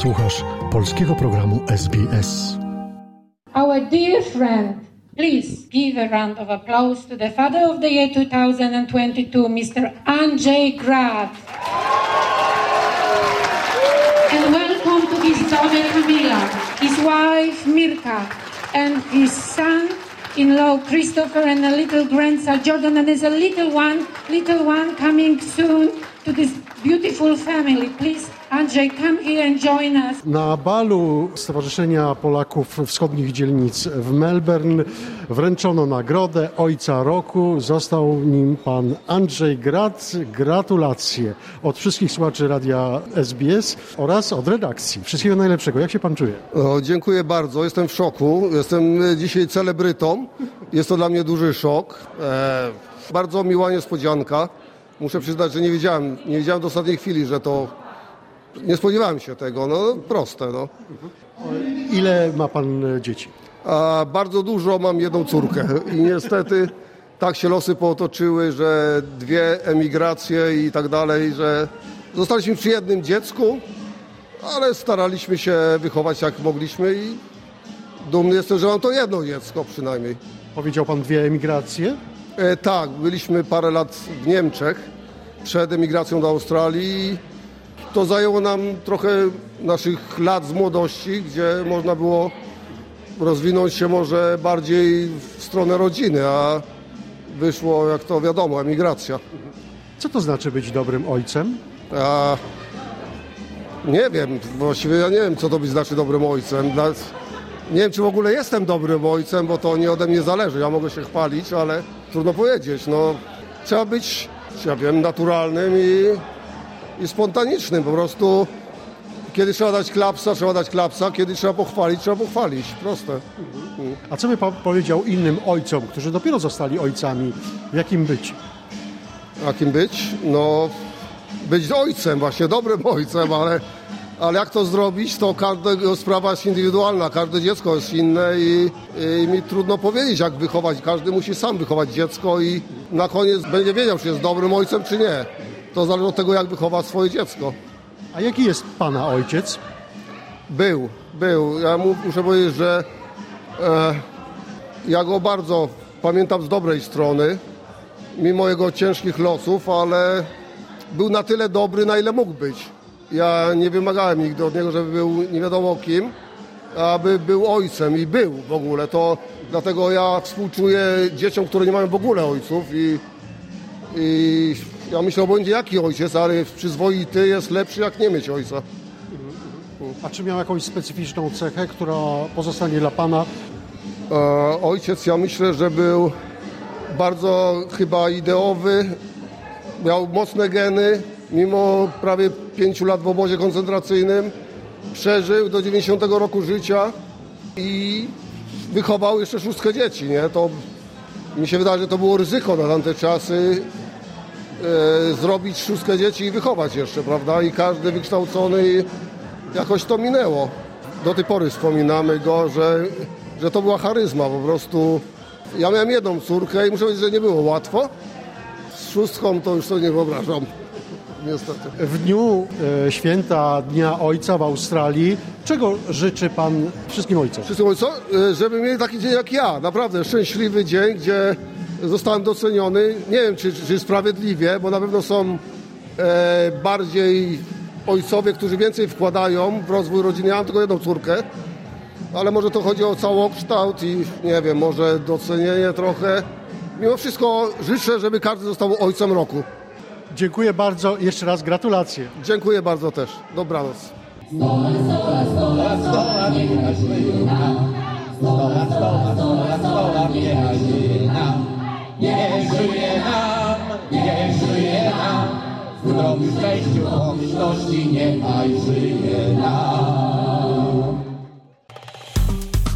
Słuchasz polskiego programu SBS. Our dear friend, please give a round of applause to the father of the year 2022, Mr. Andrzej Grad. And welcome to his daughter Camila, his wife Mirka, and his son in-law Christopher and a little grandson Jordan and there's a little one, little one coming soon to this beautiful family. Please, Andrzej, come here and join us. Na balu Stowarzyszenia Polaków Wschodnich Dzielnic w Melbourne wręczono nagrodę Ojca Roku. Został nim pan Andrzej Grad. Gratulacje od wszystkich słuchaczy radia SBS oraz od redakcji. Wszystkiego najlepszego. Jak się pan czuje? O, dziękuję bardzo. Jestem w szoku. Jestem e, dzisiaj celebrytą. Jest to dla mnie duży szok. E, bardzo miła niespodzianka. Muszę przyznać, że nie wiedziałem, nie wiedziałem do ostatniej chwili, że to... Nie spodziewałem się tego. No proste, no. Ile ma pan e, dzieci? A bardzo dużo mam jedną córkę i niestety tak się losy pootoczyły, że dwie emigracje i tak dalej, że zostaliśmy przy jednym dziecku, ale staraliśmy się wychować jak mogliśmy i dumny jestem, że mam to jedno dziecko przynajmniej. Powiedział pan dwie emigracje? E, tak, byliśmy parę lat w Niemczech przed emigracją do Australii. To zajęło nam trochę naszych lat z młodości, gdzie można było rozwinąć się może bardziej w stronę rodziny, a wyszło, jak to wiadomo, emigracja. Co to znaczy być dobrym ojcem? A nie wiem, właściwie ja nie wiem, co to być znaczy dobrym ojcem. Dla- Nie wiem, czy w ogóle jestem dobrym ojcem, bo to nie ode mnie zależy. Ja mogę się chwalić, ale trudno powiedzieć. No, trzeba być, ja wiem, naturalnym i, i spontanicznym. Po prostu kiedy trzeba dać klapsa, trzeba dać klapsa, kiedy trzeba pochwalić, trzeba pochwalić. Proste. A co by pan powiedział innym ojcom, którzy dopiero zostali ojcami? Jakim być? A kim być? No, być ojcem, właśnie dobrym ojcem, ale, ale jak to zrobić, to każda sprawa jest indywidualna, każde dziecko jest inne i, i mi trudno powiedzieć, jak wychować. Każdy musi sam wychować dziecko i na koniec będzie wiedział, czy jest dobrym ojcem, czy nie. To zależy od tego, jak wychowa swoje dziecko. A jaki jest pana ojciec? Był, był. Ja mu, muszę powiedzieć, że e, ja go bardzo pamiętam z dobrej strony, mimo jego ciężkich losów, ale był na tyle dobry, na ile mógł być. Ja nie wymagałem nigdy od niego, żeby był nie wiadomo kim, aby był ojcem i był w ogóle. To dlatego ja współczuję dzieciom, które nie mają w ogóle ojców i, i ja myślę, obojętnie jaki ojciec, ale przyzwoity jest lepszy jak nie mieć ojca. A czy miał jakąś specyficzną cechę, która pozostanie dla pana? E, ojciec, ja myślę, że był bardzo chyba ideowy, miał mocne geny, mimo prawie pięciu lat w obozie koncentracyjnym. Przeżył do 90 roku życia i wychował jeszcze szóstkę dzieci, nie? To mi się wydaje, że to było ryzyko na tamte czasy e, zrobić szóstkę dzieci i wychować jeszcze, prawda? I każdy wykształcony jakoś to minęło. Do tej pory wspominamy go, że, że to była charyzma po prostu. Ja miałem jedną córkę i muszę powiedzieć, że nie było łatwo. Z szóstką to już sobie nie wyobrażam. Niestety. W dniu e, święta Dnia Ojca w Australii, czego życzy pan wszystkim ojcom? Wszystko mówię, co? E, Żeby mieli taki dzień jak ja. Naprawdę szczęśliwy dzień, gdzie zostałem doceniony. Nie wiem, czy, czy sprawiedliwie, bo na pewno są e, bardziej ojcowie, którzy więcej wkładają w rozwój rodziny. Ja mam tylko jedną córkę, ale może to chodzi o całokształt i nie wiem, może docenienie trochę. Mimo wszystko życzę, żeby każdy został ojcem roku. Dziękuję bardzo. Jeszcze raz gratulacje. Dziękuję bardzo też. Dobranoc. Nie żyje nam, nie żyje nam, w zdrowiu, szczęściu, pomyślności niechaj żyje